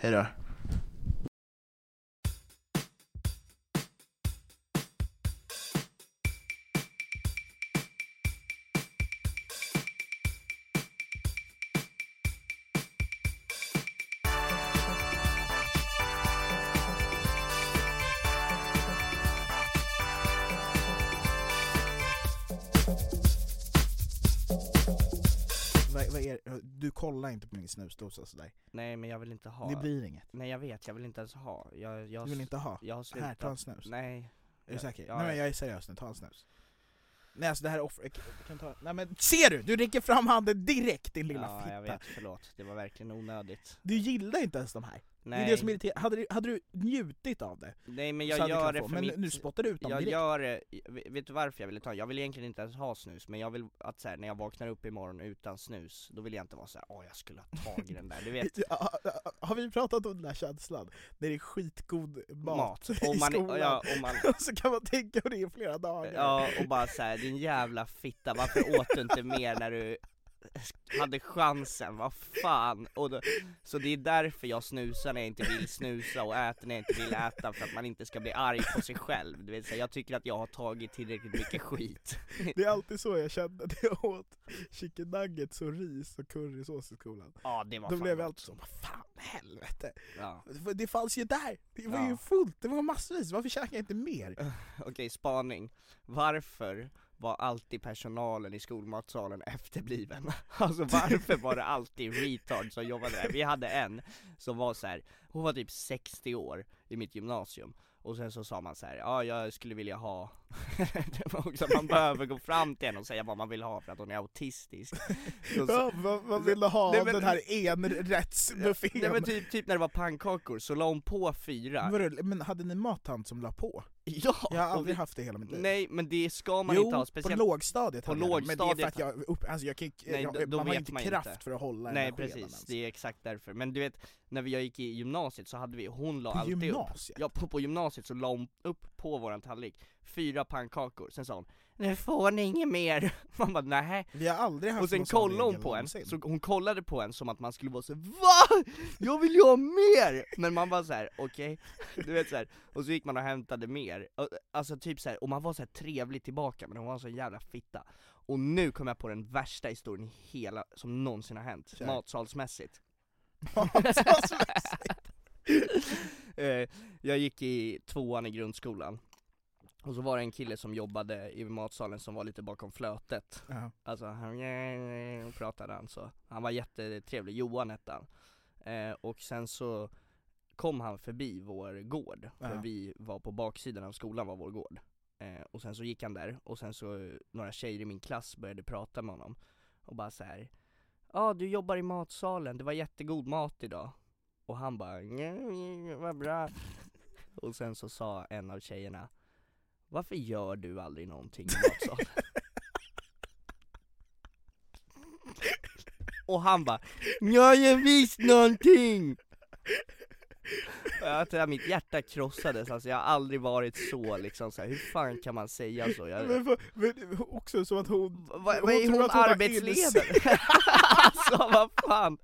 hej då. Kollar inte på min snusdosa sådär? Nej men jag vill inte ha Det blir inget. Nej jag vet, jag vill inte ens ha jag, jag, Du vill inte ha? Jag har slutat Här, ta en snus. Nej Är du Ja, säker? ja, Nej men ja. jag är seriös nu, ta en snus. Nej alltså det här är jag kan- ta, nej men ser du? Du räcker fram handen direkt din lilla Ja fitta. jag vet, förlåt, det var verkligen onödigt Du gillar inte ens de här. Det är Nej, det som irriterar, hade du, hade du njutit av det? nej men jag gör det för Men mitt nu spottar du ut dem Jag direkt. gör det, vet du varför jag ville ta Jag vill egentligen inte ens ha snus, men jag vill att så här, när jag vaknar upp imorgon utan snus Då vill jag inte vara så här, åh jag skulle ha tagit den där, du vet Ja, har vi pratat om den här känslan? När det är skitgod mat, Mat, i och man, skolan, ja, och man så kan man tänka på det i flera dagar. Ja, och bara såhär, din jävla fitta, varför åt du inte mer när du hade chansen, vad fan? Och då, så det är därför jag snusar när jag inte vill snusa och äter när jag inte vill äta, för att man inte ska bli arg på sig själv. Du vet, så jag tycker att jag har tagit tillräckligt mycket skit. Det är alltid så jag kände när jag åt chicken nuggets och ris och currysås i skolan. Ja, det var Då fan blev jag alltid så, vad fan helvete. Ja. Det, fanns ju där, det var ju Ja. fullt, det var massvis, varför käkade jag inte mer? Okej, spaning. Varför var alltid personalen i skolmatsalen efterbliven? Alltså varför var det alltid retard som jobbade där? Vi hade en som var så här. hon var typ 60 år i mitt gymnasium och sen så sa man så här, ja jag skulle vilja ha Det var också, man behöver gå fram till henne och säga vad man vill ha för att hon är autistisk Så- Ja, vad, vad vill du ha Nej, av men- den här enrättsbuffén? Nej men typ, typ när det var pannkakor så la hon på fyra Vadå, men hade ni mattant som la på? Ja! Jag har aldrig vi- haft det hela mitt liv. Nej men det ska man jo, inte ha, på speciellt lågstadiet på hade jag det, men det är för lågstadiet- att jag, upp, alltså jag kan, Nej, jag, då- då man har inte man kraft inte. för att hålla Nej precis, ens. det är exakt därför. Men du vet, när vi gick i gymnasiet så hade vi, hon la På alltid gymnasiet? upp Ja, på, på gymnasiet så la hon upp på våran tallrik fyra pannkakor, sen sa hon Nu får ni inget mer! Man bara nej. Vi har aldrig haft Och sen kollade hon på en, någonsin. så hon kollade på en som att man skulle vara så VA? Jag vill ju ha mer! Men man var så här: okej, du vet så här. och så gick man och hämtade mer, alltså typ så här, och man var så här trevlig tillbaka men hon var så jävla fitta Och nu kom jag på den värsta historien i hela, som någonsin har hänt, Kör. matsalsmässigt Matsalsmässigt. Eh, Jag gick i tvåan i grundskolan Och så var det en kille som jobbade i matsalen som var lite bakom flötet Ja. Alltså han pratade han så, han var jättetrevlig, Johan hette han eh, Och sen så kom han förbi vår gård, för Ja. vi var på baksidan av skolan var vår gård eh, Och sen så gick han där, och sen så några tjejer i min klass började prata med honom Och bara så här. Ja du jobbar i matsalen, det var jättegod mat idag Och han bara "Nej, vad bra Och sen så sa en av tjejerna Varför gör du aldrig någonting i matsalen? Och han bara Jag gör visst någonting! Jag tror att mitt hjärta krossades, alltså jag har aldrig varit så liksom så här, hur fan kan man säga så? Jag, Men, men också som att hon... vad, vad är hon har arbetsledare? alltså vad fan?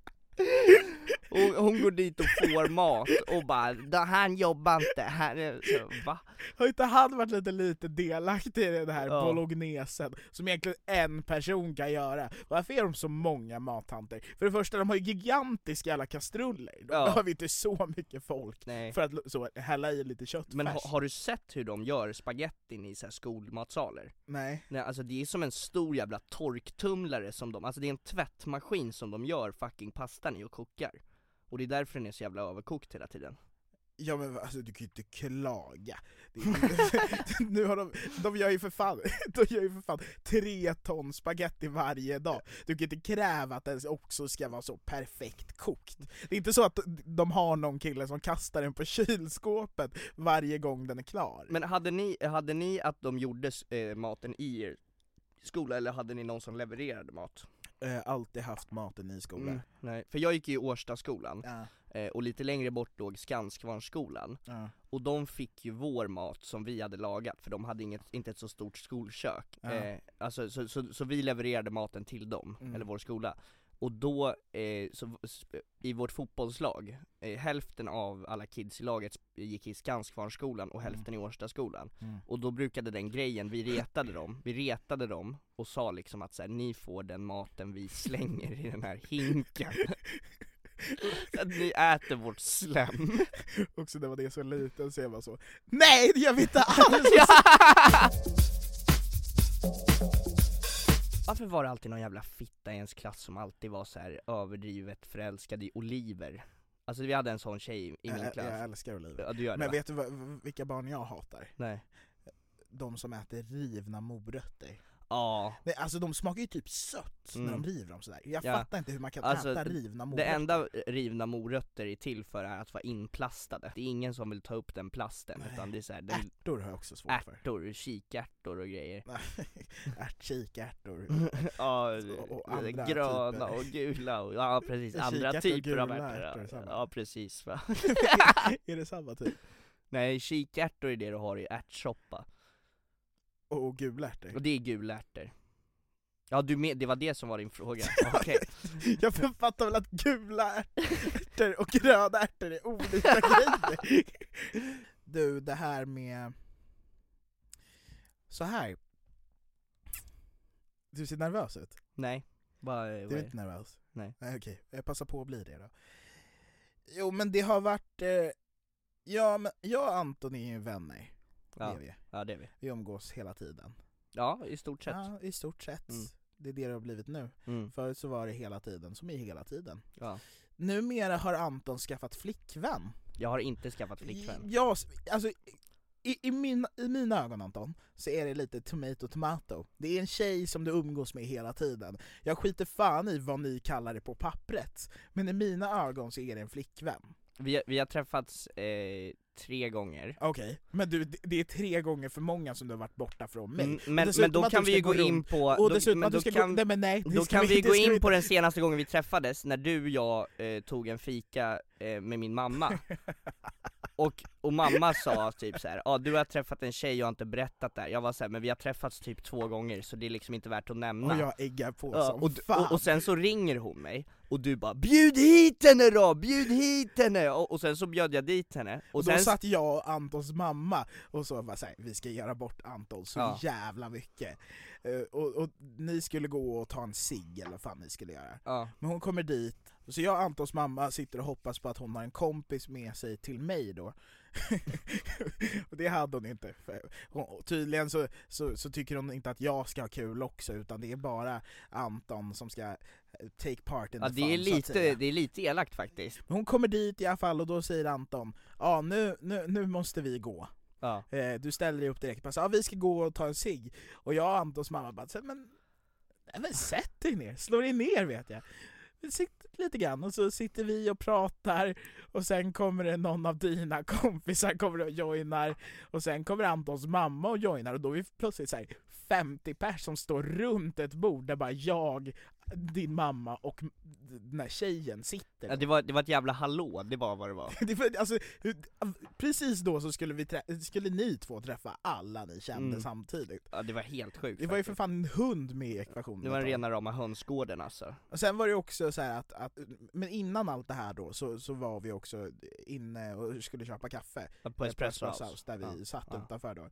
Hon, hon går dit och får mat och bara, "Da, han jobbar inte, han är, så, va? Har inte han varit lite, lite delaktig i den här Ja. bolognesen, som egentligen en person kan göra? Varför är de så många mattanter? För det första, de har ju gigantiska alla kastruller, då Ja. behöver inte så mycket folk Nej. för att så, hälla i lite köttfärs. Men ha, har du sett hur de gör spagettin i så här skolmatsaler? Nej. Nej alltså det är som en stor jävla torktumlare som de, alltså det är en tvättmaskin som de gör fucking pastan i och kokar Och det är därför den är så jävla överkokt hela tiden Ja men alltså du kan ju inte klaga. Är, nu har de, de gör ju för fan, de gör ju för fan tre ton spaghetti varje dag. Du kan inte kräva att den också ska vara så perfekt kokt. Det är inte så att de har någon kille som kastar den på kylskåpet varje gång den är klar. Men hade ni, hade ni att de gjorde eh, maten i er skola eller hade ni någon som levererade mat? Eh, alltid haft maten i skolan. Mm, nej, för jag gick ju i Årstaskolan, Ja, eh, och lite längre bort låg Skanskvarnsskolan ja, Och de fick ju vår mat som vi hade lagat, för de hade inget, inte ett så stort skolkök Ja. eh, alltså, så, så, så vi levererade maten till dem, Mm. eller vår skola Och då, eh, så, i vårt fotbollslag, eh, hälften av alla kids i laget gick i Skanskvarnsskolan och hälften i Årstaskolan Mm. Och då brukade den grejen, vi retade dem, vi retade dem och sa liksom att så här, ni får den maten vi slänger i den här hinken att ni äter vårt slem Också när man är så liten så är man så NEJ det gör vi inte alls! Varför var det alltid någon jävla fitta i ens klass som alltid var så här överdrivet förälskad i oliver? Alltså vi hade en sån tjej i min jag, klass jag älskar oliver. Ja du gör det Men va? vet du vad, vilka barn jag hatar? Nej De som äter rivna morötter. Ja, Nej, alltså de smakar ju typ sött när Mm. de river dem sådär. Jag Ja. fattar inte hur man kan Alltså, äta rivna det morötter. enda rivna morötter är till för är att vara inplastade Det är ingen som vill ta upp den plasten Nej. utan det är såhär, den, Ärtor har jag också svårt för. ärtor, kikärtor och grejer Ärt, kikärtor. Ja, Och- andra gröna typer. och gula och, ja precis, andra typer av ärtor ärtor, ja precis va är det samma typ? Nej kikärtor är det du har i ärtsoppa, Och, och gula ärtor? och det är gula ärtor Ja du med, det var det som var din fråga, okej Jag fattar väl att gula ärtor och gröna ärtor är olika grejer. Du, det här med... Så här. Du ser nervös ut. Nej, bara, Du är inte nervös? Nej. Nej okej, jag passar på att bli det då. Jo men det har varit... Eh, ja, men jag och Anton är ju vänner. Det ja, är vi. ja det är vi Vi umgås hela tiden. Ja, i stort sett Ja, i stort sett. Mm. Det är det det har blivit nu. mm. Förut så var det hela tiden, som i hela tiden. ja. Numera har Anton skaffat flickvän. Jag har inte skaffat flickvän Ja, alltså i, i, min, i mina ögon Anton, så är det lite tomato tomato. Det är en tjej som du umgås med hela tiden. Jag skiter fan i vad ni kallar det på pappret, men i mina ögon så är det en flickvän. Vi, vi har träffats eh, tre gånger Okej, men du, det- är tre gånger för många som du har varit borta från mig. Mm, men, men då kan vi ju gå in på, Och dessutom att du ska kan, gå, nej men nej, då kan vi gå in på den senaste gången vi träffades, när du och jag eh, tog en fika eh, med min mamma Och, och mamma sa typ så här, ja ah, du har träffat en tjej och har inte berättat det här. Jag var såhär, men vi har träffats typ två gånger så det är liksom inte värt att nämna Och jag äggar på Ja, som och, fan. och, och sen så ringer hon mig, och du bara 'Bjud hit henne då! Bjud hit henne!' Och, och sen så bjöd jag dit henne, och, Och då sen satt jag och Antons mamma och så var så här, vi ska göra bort Anton så Ja. jävla mycket. Eh, och, och ni skulle gå och ta en cigg eller vad fan ni skulle göra. ja, Men hon kommer dit, så jag och Antons mamma sitter och hoppas på att hon har en kompis med sig till mig då. och det hade hon inte. Hon, tydligen så, så, så tycker hon inte att jag ska ha kul också, utan det är bara Anton som ska eh, take part in Ja the det fun, är, lite, det är lite elakt faktiskt Hon kommer dit i alla fall och då säger Anton, ja nu, nu, nu måste vi gå. Ja, Eh, du ställer dig upp direkt och bara, ja vi ska gå och ta en cigg. Och jag och Antons mamma bara, men, nej, men sätt dig ner, slå dig ner vet jag. Lite grann och så sitter vi och pratar och sen kommer det någon av dina kompisar kommer och joinar och sen kommer Antons mamma och joinar och då är vi plötsligt så här 50 pers som står runt ett bord där bara jag, din mamma och den här tjejen sitter. ja det, var, det var ett jävla hallå, det var vad det var Det var, alltså, precis då så skulle, vi skulle ni två träffa alla ni kände Mm. samtidigt. Ja det var helt sjukt Det var ju för fan en hund med i ekvationen. Det var rena rama hönsgården alltså Och sen var det också så här att, att, men innan allt det här då så, så var vi också inne och skulle köpa kaffe På eh, Espresso Espresso House där vi Ja, satt ja. utanför då.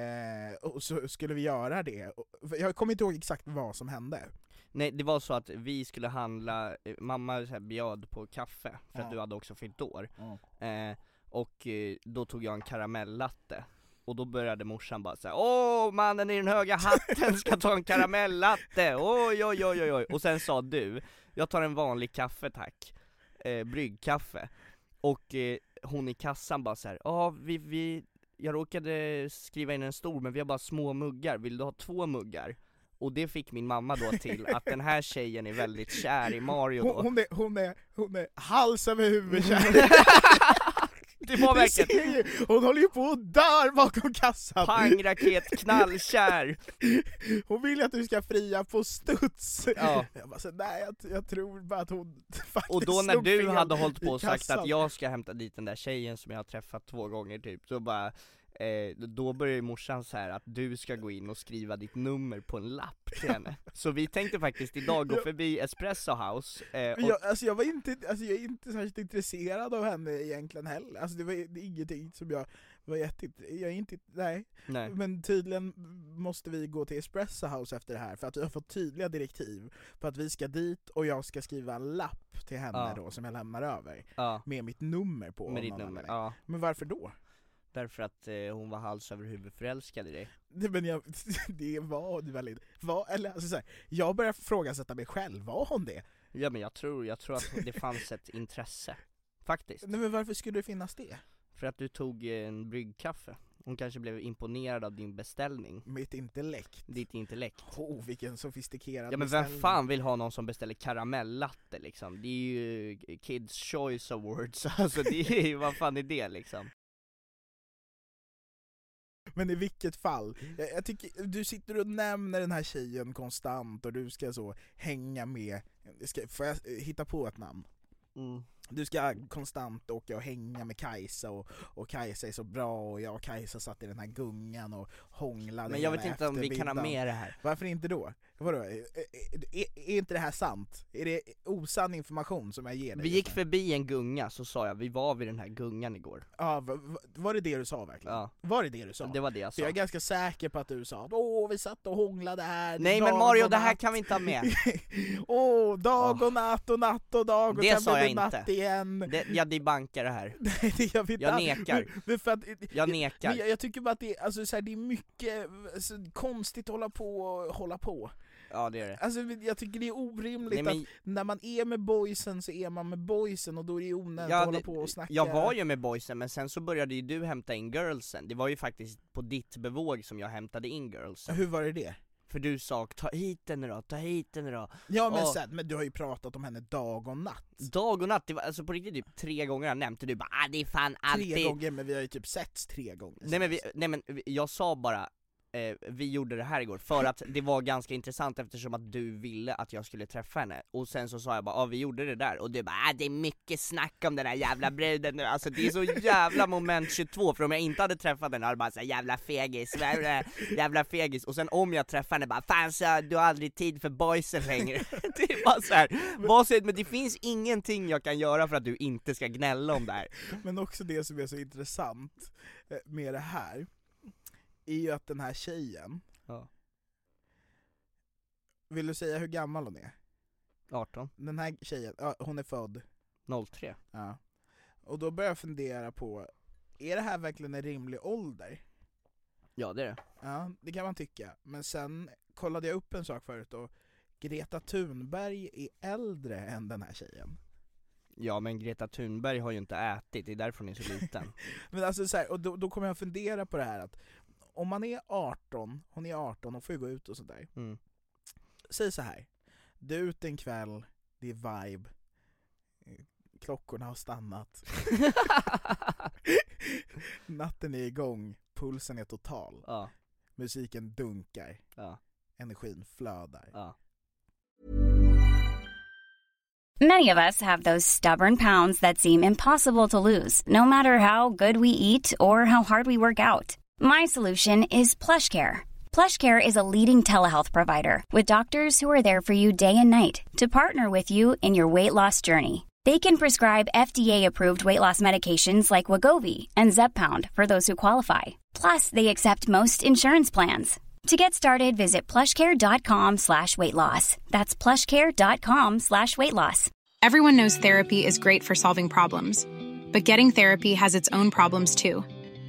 Eh, och så skulle vi göra det, jag kommer inte ihåg exakt vad som hände. Nej det var så att vi skulle handla, eh, mamma så här bjöd på kaffe för Ja. att du hade också fyllt år. Eh, Och eh, då tog jag en karamellatte. Och då började morsan bara säga Åh mannen i den höga hatten ska ta en karamellatte, oj oj oj oj oj. Och sen sa du, jag tar en vanlig kaffe tack, eh, bryggkaffe. Och eh, hon i kassan bara så här, ja vi, vi, jag råkade skriva in en stor men vi har bara små muggar, vill du ha två muggar? Och det fick min mamma då till att den här tjejen är väldigt kär i Mario Hon, då hon, är, hon, är, hon är hals över huvud kär. Det var verkligen ju, hon håller ju på och dör bakom kassan! pangraket, knallkär! Hon vill ju att du ska fria på studs! Ja. Jag bara så, nej jag, jag tror bara att hon faktiskt Och då när du hade hållit på och sagt kassan. att jag ska hämta dit den där tjejen som jag har träffat två gånger typ, så bara Eh, då börjar ju morsan så här att du ska gå in och skriva ditt nummer på en lapp till henne Så vi tänkte faktiskt idag gå förbi Espresso House eh, och, jag, alltså jag var inte, alltså jag är inte särskilt intresserad av henne egentligen heller, alltså det var det ingenting som jag var jätte, jag är inte, nej. nej. Men tydligen måste vi gå till Espresso House efter det här för att vi har fått tydliga direktiv på att vi ska dit och jag ska skriva en lapp till henne Ja. då som jag lämnar över Ja, med mitt nummer på. med ditt nummer, ja Men varför då? Därför att eh, hon var hals över huvud förälskad i dig Nej, Men jag, det var det väldigt, var, eller alltså så här, jag börjar ifrågasätta mig själv, var hon det? Ja men jag tror, jag tror att det fanns ett intresse Faktiskt, Nej men varför skulle det finnas det? för att du tog en bryggkaffe Hon kanske blev imponerad av din beställning, Mitt intellekt. ditt intellekt Oh, vilken sofistikerad Ja men vem beställning. fan vill ha någon som beställer karamellatte liksom? Det är ju Kids Choice Awards, alltså det är ju, vad fan är det liksom? Men i vilket fall, jag, jag tycker, du sitter och nämner den här tjejen konstant och du ska så hänga med, ska, får jag eh, hitta på ett namn? Mm. Du ska konstant åka och hänga med Kajsa och, och Kajsa är så bra och jag och Kajsa satt i den här gungan och hånglade Men jag vet inte om vi kan ha med det här Varför inte då? Vadå? Är, är, är, inte det här sant? Är det osann information som jag ger dig? Vi gick nu? förbi en gunga, så sa jag, vi var vid den här gungan igår Ja, va- va- var det det du sa verkligen? Ja, Var det det du sa? det var det jag För sa jag är ganska säker på att du sa åh vi satt och hånglade här Nej men Mario, det här natt." kan vi inte ha med Åh, dag och natt och natt och dag och Det sen sa jag det natt inte. Igen. Det, Jag debankar det här, Nej det gör vi inte Jag nekar. Men- för att, jag nekar. men jag, jag tycker bara att det, är- alltså, så här, det är mycket alltså, konstigt att hålla på och hålla på. Ja det är det. Alltså jag tycker det är orimligt Nej, men- att när man är med boysen så är man med boysen och då är det onödigt Ja, att hålla det- på och snacka. Jag var ju med boysen men sen så började ju du hämta in girlsen, det var ju faktiskt på ditt bevåg som jag hämtade in girlsen. Hur var det det? För du sa 'ta hit henne då, ta hit henne då' Ja men, Åh. sen, men du har ju pratat om henne dag och natt. Dag och natt, det var alltså på riktigt typ tre gånger jag nämnde du bara ah, det är fan alltid Tre gånger, men vi har ju typ setts tre gånger Nej men, vi, nej men jag sa bara eh, vi gjorde det här igår för att det var ganska intressant eftersom att du ville att jag skulle träffa henne. Och sen så sa jag bara ja vi gjorde det där. Och du bara ah, det är mycket snack om den där jävla bruden nu. Alltså det är så jävla moment 22 för om jag inte hade träffat henne hade jag bara såhär jävla fegis, jävla, jävla fegis. Och sen om jag träffar henne bara fan så du har aldrig tid för boysen längre. Det är bara såhär, vad säger men det finns ingenting jag kan göra för att du inte ska gnälla om det här. Men också det som är så intressant eh, med det här, är ju att den här tjejen, Ja. vill du säga hur gammal hon är? 18, Den här tjejen, ja, hon är född, 03 ja. Och då börjar jag fundera på, är det här verkligen en rimlig ålder? Ja det är det. Ja, det kan man tycka. Men sen kollade jag upp en sak förut och Greta Thunberg är äldre än den här tjejen. Ja men Greta Thunberg har ju inte ätit, det är därför hon är så liten. Men alltså så här, och då, då kommer jag fundera på det här att om man är 18, hon är 18, hon får ju gå ut och sådär. Mm. Säg så här. du är ute en kväll, det är vibe, eh, klockorna har stannat, natten är igång, pulsen är total, ja, musiken dunkar, ja, energin flödar. ja. Many of us have those stubborn pounds that seem impossible to lose, no matter how good we eat or how hard we work out. My solution is PlushCare. PlushCare is a leading telehealth provider with doctors who are there for you day and night to partner with you in your weight loss journey. They can prescribe FDA-approved weight loss medications like Wagovi and Zepbound for those who qualify. Plus, they accept most insurance plans. To get started, visit plushcare.com slash weight loss. That's plushcare.com slash weight loss. Everyone knows therapy is great for solving problems, but getting therapy has its own problems too,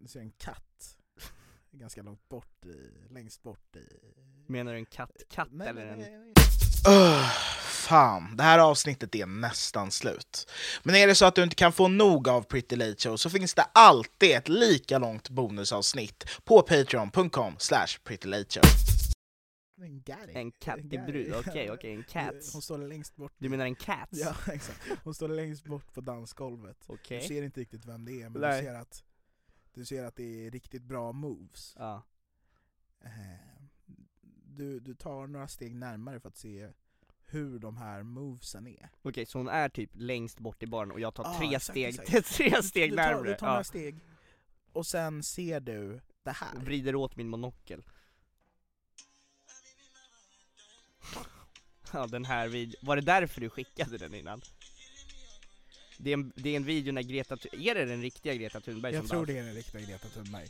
du ser en katt ganska långt bort i, längst bort i... Menar du en katt-katt Nej, eller nej, en... nej, nej. Öh, fan, det här avsnittet är nästan slut. Men är det så att du inte kan få nog av Pretty Late Show så finns det alltid ett lika långt bonusavsnitt på patreon.com slash prettylateshow. En katt i Gary. brud, okej okej, en cat. Hon står längst bort. Du menar en cat? Ja, exakt. Hon står längst bort på dansgolvet. Okej. Du ser inte riktigt vem det är, men Nej. du ser, att, du ser att det är riktigt bra moves. Ja. Eh, Du, du tar några steg närmare för att se hur de här movesen är. Okej, så hon är typ längst bort i baren och jag tar Ja, tre exakt, steg, exakt. tre steg du tar, närmare. Du tar ja. några steg, och sen ser du det här. Vrider åt min monokel. Ja den här videon, var det därför du skickade den innan? Det är en, det är en video när Greta, Thu- är det den riktiga Greta Thunberg Jag som tror dansar? det är den riktiga Greta Thunberg.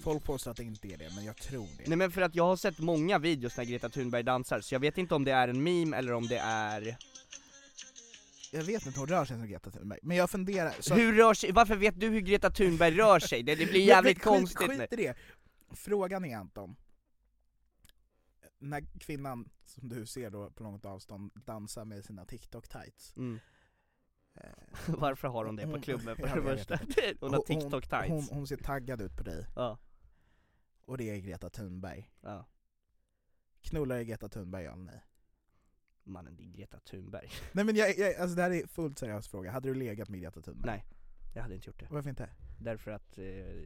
Folk påstår att det inte är det, men jag tror det. Nej men för att jag har sett många videos när Greta Thunberg dansar, så jag vet inte om det är en meme eller om det är... Jag vet inte hur hon rör sig som Greta Thunberg, men jag funderar. Så Hur rör sig, varför vet du hur Greta Thunberg rör sig? Det, det blir jävligt skit- konstigt skit, i det. Frågan är Anton, när kvinnan som du ser då på långt avstånd dansar med sina TikTok-tights. Mm. Eh, Varför har hon det på Hon- klubben för det jag första? Hon har TikTok Hon, tights. hon ser taggad ut på dig, Ja, och det är Greta Thunberg. ja. Knullar är Greta Thunberg, ja eller nej? Mannen det är Greta Thunberg. Nej men jag, jag, alltså det här är fullt seriös fråga, hade du legat med Greta Thunberg? Nej. Jag hade inte gjort det. Varför inte? Därför att eh,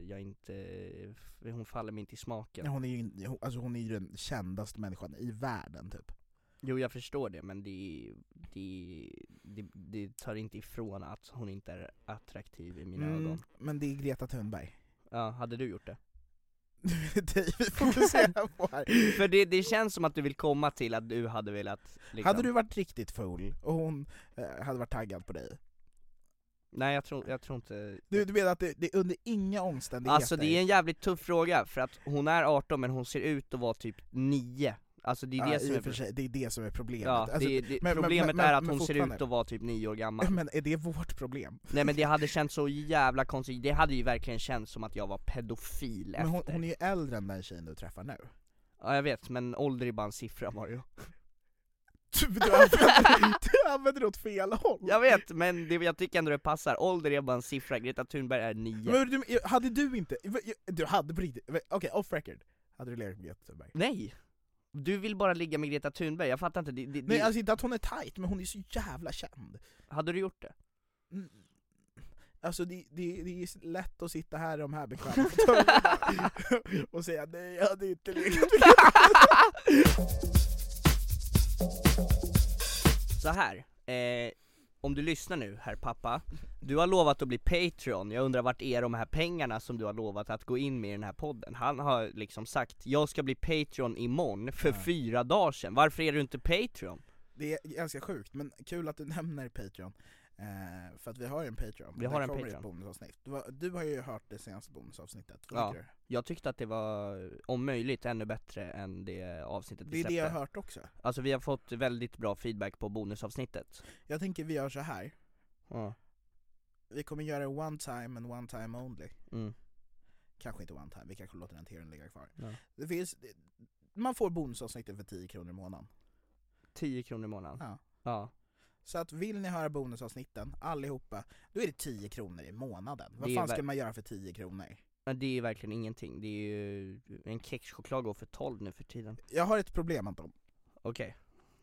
jag inte, hon faller mig inte i smaken. Ja, hon, är ju, hon- alltså hon är ju den kändaste människan i världen typ. Jo jag förstår det men det, det, det, det tar inte ifrån att hon inte är attraktiv i mina Mm, ögon. men det är Greta Thunberg. Ja, hade du gjort det? dig vi fokuserar på här. För det, det känns som att du vill komma till att du hade velat liksom. Hade du varit riktigt full och hon eh, hade varit taggad på dig? Nej jag tror, jag tror inte Du, du menar att det, det är under inga omständigheter? Alltså det är en jävligt tuff fråga, för att hon är 18 men hon ser ut att vara typ 9 Alltså det är ja, det som i är sig, det är det som är problemet. Ja, Alltså, det, det, men- men- problemet men- är att men hon ser ut att vara typ 9 år gammal Men är det vårt problem? Nej men det hade känts så jävla konstigt, det hade ju verkligen känts som att jag var pedofil Men efter hon, hon är ju äldre än den tjejen du träffar nu. Ja jag vet, men ålder är bara en siffra Mario Du, du, använder, det åt fel håll! Jag vet, men det, jag tycker ändå det passar, ålder är bara en siffra, Greta Thunberg är 9 Men du, hade du inte, du hade på riktigt, okej off record, hade du legat med Greta Thunberg? Nej! Du vill bara ligga med Greta Thunberg, jag fattar inte, det, det, Nej det, alltså inte att hon är tight, men hon är så jävla känd. hade du gjort det? Mm. Alltså det, det, det är lätt att sitta här i de här bekväma och säga nej jag hade inte legat med Så här. Eh, om du lyssnar nu herr pappa, du har lovat att bli Patreon, jag undrar vart är de här pengarna som du har lovat att gå in med i den här podden? Han har liksom sagt, jag ska bli Patreon imorgon för fyra dagar sedan, varför är du inte Patreon? Det är ganska sjukt, men kul att du nämner Patreon. Eh, för att vi har en Patreon, Vi har en Patreon. ett bonusavsnitt. Du, har- du har ju hört det senaste bonusavsnittet, vad Ja. Jag tyckte att det var, om möjligt, ännu bättre än det avsnittet vi Det är släppte det jag har hört också. Alltså vi har fått väldigt bra feedback på bonusavsnittet Jag tänker vi gör så här. Ja, vi kommer göra one time and one time only. mm. Kanske inte one time, vi kanske låter den teorin ligga kvar. Ja. Det finns, man får bonusavsnittet för 10 kronor i månaden. 10 kronor i månaden Ja. Ja, Så att vill ni höra bonusavsnitten, allihopa, då är det 10 kronor i månaden. Vad Det fan ska man göra för 10 kronor? det är verkligen ingenting, det är ju, en kexchoklad går för 12 nu för tiden Jag har ett problem Anton. Okej,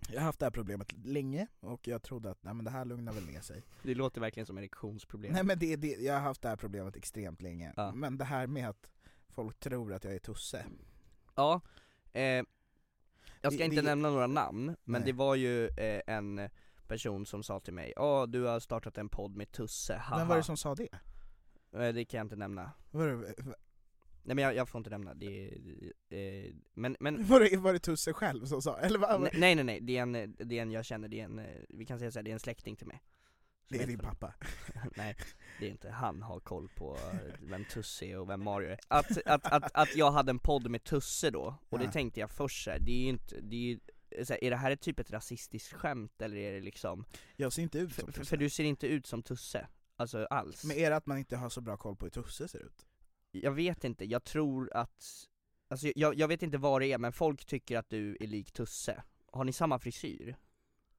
Jag har haft det här problemet länge och jag trodde att nej, men det här lugnar väl ner sig. det låter verkligen som erektionsproblem Nej men det, det, jag har haft det här problemet extremt länge. Ja. Men det här med att folk tror att jag är tusse. Ja, eh, jag ska Det- inte nämna några namn, men Nej. det var ju eh, en person som sa till mig Ja, du har startat en podd med Tusse, haha Vem var det som sa det? Eh, Det kan jag inte nämna Var det, Nej men jag, jag får inte nämna, det eh, men, men var det, var det Tusse själv som sa? Eller vad? Nej nej nej, det är, en, det är en jag känner, det är en, vi kan säga såhär, det är en släkting till mig Det är din pappa. Nej, det är inte, han har koll på eh, vem Tusse är och vem Mario är Att, att, att, att jag hade en podd med Tusse då, och det Ja. tänkte jag först såhär, det är ju inte, det är ju så här, är det här ett typ ett rasistiskt skämt eller är det liksom, Jag ser inte ut som för, Tusse. för du ser inte ut som Tusse, alltså alls Men är det att man inte har så bra koll på hur Tusse ser ut? Jag vet inte, jag tror att, alltså jag, jag vet inte vad det är men folk tycker att du är lik Tusse Har ni samma frisyr?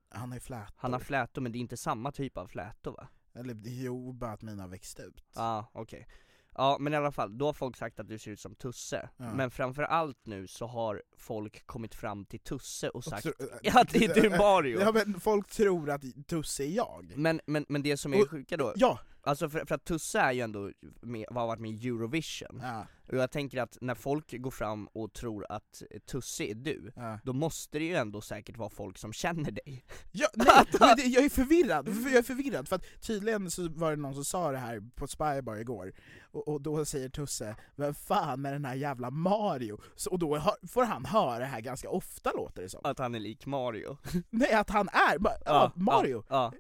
Han har ju flätor. Han har flätor men det är inte samma typ av flätor va? Eller jo, bara att mina har växt ut. Ja, ah, okej Ja men i alla fall, då har folk sagt att du ser ut som Tusse Ja. Men framförallt nu så har folk kommit fram till Tusse och sagt Och Ja det är du Mario! Ja men folk tror att Tusse är jag. Men, men, men det som är Och- sjuka då, Ja! alltså för, för att Tusse är ju ändå, med, har varit med i Eurovision Ja, Och jag tänker att när folk går fram och tror att Tusse är du ja. Då måste det ju ändå säkert vara folk som känner dig Ja, nej, det, jag är förvirrad, jag är förvirrad för att tydligen så var det någon som sa det här på Spybar igår, och, och då säger Tusse 'Vem fan är den här jävla Mario?' Så, och då får han höra det här ganska ofta låter det som. Att han är lik Mario Nej, att han är ba- ja, Mario! Ja,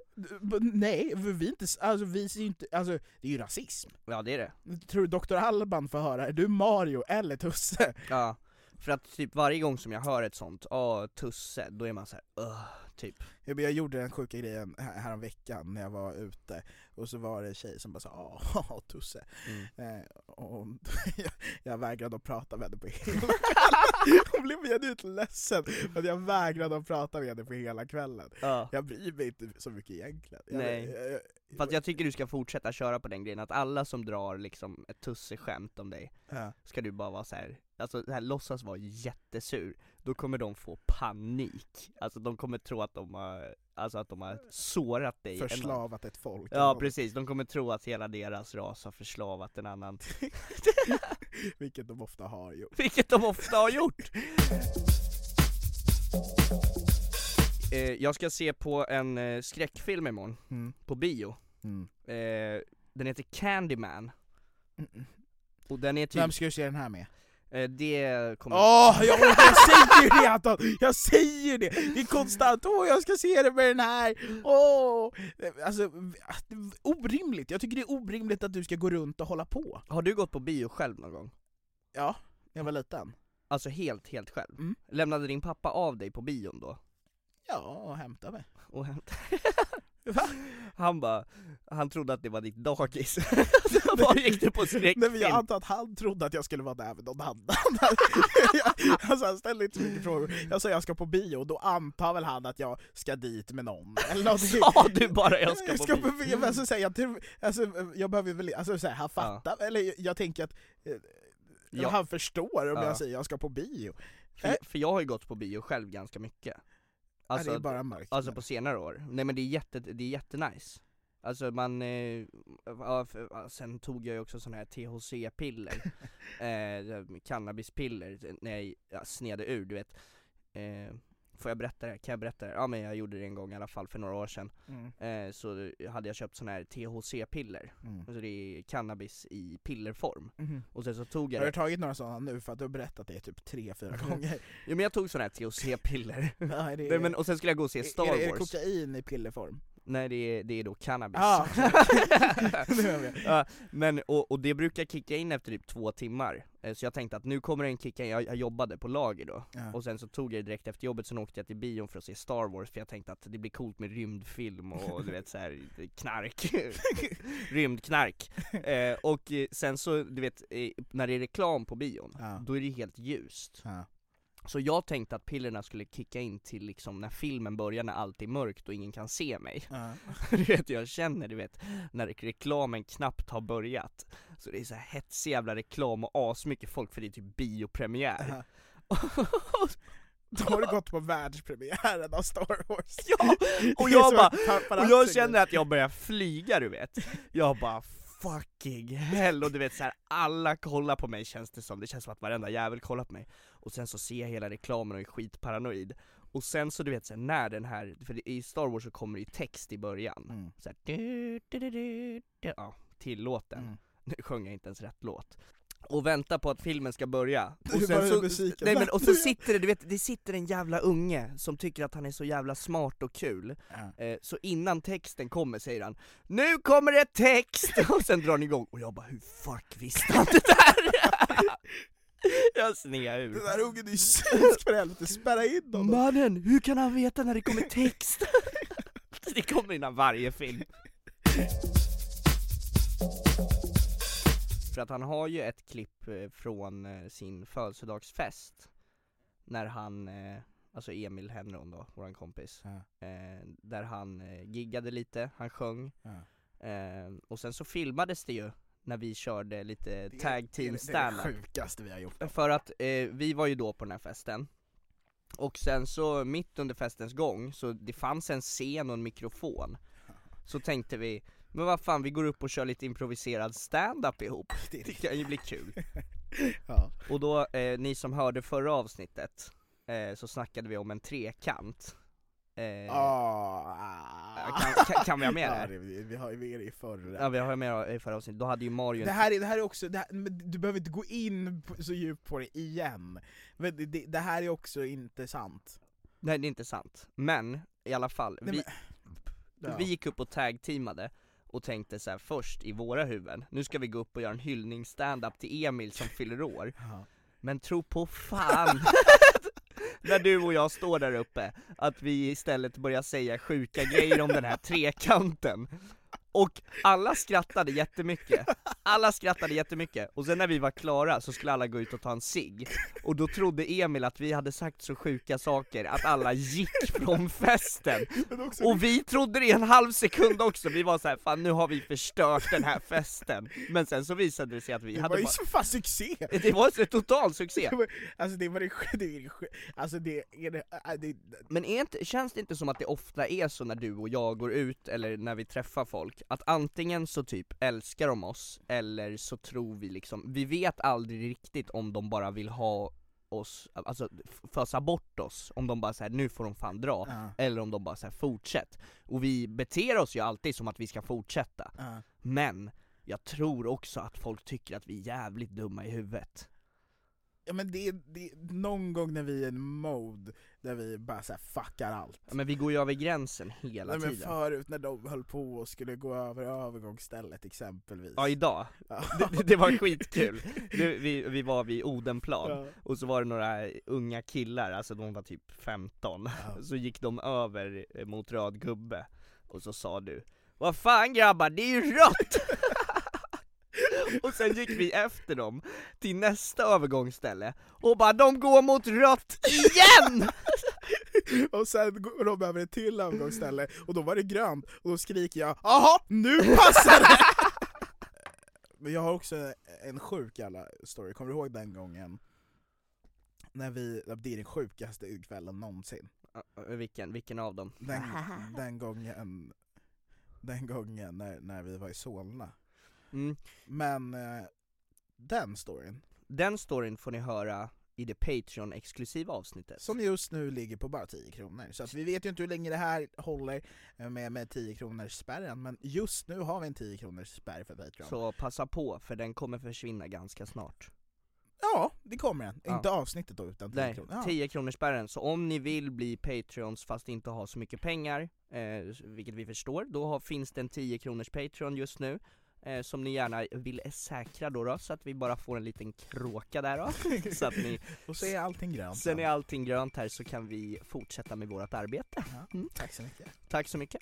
Nej, vi inte, alltså vi ser inte, alltså det är ju rasism. ja, ja det är det Tror du Dr. Alban får höra, är du Mario eller Tusse? Ja, för att typ varje gång som jag hör ett sånt, ja Tusse, då är man såhär, uh, typ Jag, jag gjorde den sjuka grejen här, veckan när jag var ute, och så var det en tjej som bara sa åh Tusse. mm. Eh, och jag, jag vägrade att prata med henne på hela kvällen. Hon blev genuint ledsen för att jag vägrade att prata med henne på hela kvällen. Ja, Jag bryr mig inte så mycket egentligen. Jag, Nej. Jag, fast jag tycker du ska fortsätta köra på den grejen, att alla som drar liksom ett Tusse-skämt om dig, ja. ska du bara vara så här, alltså det här, låtsas vara jättesur, då kommer de få panik Alltså de kommer tro att de har, alltså att de har sårat dig. Förslavat ett folk. Ja precis, de kommer tro att hela deras ras har förslavat en annan Vilket de ofta har gjort. Vilket de ofta har gjort! Eh, jag ska se på en eh, skräckfilm imorgon, Mm. på bio Mm. eh, Den heter Candyman, Mm. och den är typ, Vem ska du se den här med? Eh, det kommer Åh, jag, jag säger det Anton! Jag säger det! Det är konstant, åh jag ska se det med den här, åh! Alltså, orimligt, jag tycker det är orimligt att du ska gå runt och hålla på. Har du gått på bio själv någon gång? Ja, när jag var liten. Alltså helt, helt själv? Mm. Lämnade din pappa av dig på bion då? Ja, och hämta mig. Och hämtade Va? Han bara, han trodde att det var ditt dagis Var gick du på Nej skräckfilm? men jag antar att han trodde att jag skulle vara där med någon annan. alltså han ställde inte så mycket frågor. Jag sa jag ska på bio, då antar väl han att jag ska dit med någon. Eller. Sa du bara jag ska på bio? bio? Men alltså, så här, jag, alltså, jag behöver väl, alltså, så här, han fattar, eller jag, jag tänker att eh, Ja. han förstår om Ja. jag säger jag ska på bio. För, för jag har ju gått på bio själv ganska mycket Alltså, det är Alltså, bara mörkt. alltså på senare år, nej men det är jätte, det är jättenice. Alltså man, eh, ja, för, sen tog jag ju också sån här THC-piller, eh, cannabispiller, när jag ja, snedde ur du vet. Eh, får jag berätta det? Kan jag berätta det? Ja men jag gjorde det en gång i alla fall för några år sedan Mm. eh, Så hade jag köpt sån här THC-piller, Mm. alltså det är cannabis i pillerform Mhm. Och sen så tog jag Har det du tagit några sådana nu för att du har berättat det typ tre, fyra gånger? Jo men jag tog sån här THC-piller är det, men, Och sen skulle jag gå och se Star är, är det Wars kokain i pillerform? Nej det är, det är då cannabis Ah, är med. ja, men, och, och det brukar kicka in efter typ två timmar, så jag tänkte att nu kommer den kicka in, jag, jag jobbade på lager då, Ja. och sen så tog jag det direkt efter jobbet, sen åkte jag till bion för att se Star Wars för jag tänkte att det blir coolt med rymdfilm och du vet så här knark, rymdknark eh, Och eh, sen så, du vet, eh, när det är reklam på bion, Ja. då är det helt ljust Ja. Så jag tänkte att pillerna skulle kicka in till liksom när filmen börjar, när allt är mörkt och ingen kan se mig. Ja. du vet, jag känner du vet, när reklamen knappt har börjat. Så det är så här hetsig jävla reklam och asmycket folk för det är typ biopremiär. Då har du gått på världspremiären av Star Wars. Ja! Och jag bara, och jag känner att jag börjar flyga du vet. Jag bara fucking hell, och du vet så här, alla kollar på mig känns det som, det känns som att varenda jävel kollar på mig Och sen så ser jag hela reklamen och är skitparanoid Och sen så du vet så här, när den här, för i Star Wars så kommer det ju text i början Mm. så här, du, du, du, du, du, ja, till låten Mm. Nu sjöng jag inte ens rätt låt Och väntar på att filmen ska börja och sen så, nej men och så sitter det, du vet, det sitter en jävla unge som tycker att han är så jävla smart och kul Ja. eh, Så innan texten kommer säger han 'Nu kommer det text!' och sen drar han igång, och jag bara 'Hur fuck visste han det där?' Jag snear ur Den där ungen är ju synsk för helvete, spärra in honom! Mannen, hur kan han veta när det kommer text? det kommer innan varje film För att han har ju ett klipp eh, från eh, sin födelsedagsfest När han, eh, alltså Emil Henron då, våran kompis Ja. Där han giggade lite, han sjöng Ja. Och sen så filmades det ju när vi körde lite Det tag team Det är det sjukaste vi har gjort. För att eh, vi var ju då på den här festen. Och sen så mitt under festens gång, så det fanns en scen och en mikrofon. Så tänkte vi, men vad fan vi går upp och kör lite improviserad stand-up ihop. Det Det kan ju bli kul. Ja. Och då, eh, ni som hörde förra avsnittet, eh, så snackade vi om en trekant eh, Ah. kan, kan, kan vi ha med Ja, det? det, vi har ju med det i förra Ja vi har med i förra avsnittet, då hade ju Mario Det här är, det här är också, det här, men du behöver inte gå in så djupt på det igen Men det, det, det här är också inte sant Nej det är inte sant, men i alla fall, Nej, vi, Ja. vi gick upp och tag-teamade och tänkte så här först i våra huvuden, nu ska vi gå upp och göra en hyllnings-stand-up till Emil som fyller år. Men tro på fan när du och jag står där uppe, att vi istället börjar säga sjuka grejer om den här trekanten. Och alla skrattade jättemycket, alla skrattade jättemycket, och sen när vi var klara så skulle alla gå ut och ta en cigg. Och då trodde Emil att vi hade sagt så sjuka saker att alla gick från festen. Och vi trodde det i en halv sekund också, vi var så här, fan nu har vi förstört den här festen. Men sen så visade det sig att vi det hade var ju bara... så fan succé! Det var en total succé! Det Alltså det var det, det, det alltså det det, äh, det, Men är inte, känns det inte som att det ofta är så när du och jag går ut, eller när vi träffar folk, att antingen så typ älskar de oss, eller så tror vi liksom, vi vet aldrig riktigt om de bara vill ha oss, alltså fösa bort oss, om de bara säger nu får de fan dra, Ja. eller om de bara säger fortsätt. Och vi beter oss ju alltid som att vi ska fortsätta, ja. men jag tror också att folk tycker att vi är jävligt dumma i huvudet. Ja men det är, det är någon gång när vi är i en mode där vi bara så här fuckar allt Ja, Men vi går ju över gränsen hela Nej, men tiden. förut när de höll på och skulle gå över övergångsstället exempelvis Ja idag, Ja. det, det var skitkul. Det, vi, vi var vid Odenplan, Ja. och så var det några unga killar, alltså de var typ 15, Ja. så gick de över mot röd gubbe, och så sa du Vad fan grabbar, det är ju rött! och sen gick vi efter dem till nästa övergångsställe, och bara de går mot rött IGEN! Och sen går de över ett till övergångsställe och då var det grönt, och då skriker jag 'Jaha, nu passar det!' Men jag har också en sjuk jävla story, kommer du ihåg den gången? När vi, det är den sjukaste kvällen någonsin vilken, vilken av dem? Den, den gången, den gången när, när vi var i Solna Mm. Men eh, den storyn, Den storyn får ni höra i det Patreon-exklusiva avsnittet. Som just nu ligger på bara 10 kronor. Så att vi vet ju inte hur länge det här håller eh, med, med 10 kronors spärren, men just nu har vi en 10 kronors spärr för Patreon. Så passa på, för den kommer försvinna ganska snart. Ja, det kommer den. Ja. Inte avsnittet då, utan 10 Nej, kronor. Ja. 10 kronors spärren. Så om ni vill bli Patreons fast inte ha så mycket pengar, eh, vilket vi förstår, då har, finns det en 10 kronors Patreon just nu. Eh, som ni gärna vill säkra då, då, så att vi bara får en liten kråka där då. så att ni, Och så är allting grönt. sen är allting grönt här så kan vi fortsätta med vårt arbete. Ja, Mm. Tack så mycket. Tack så mycket.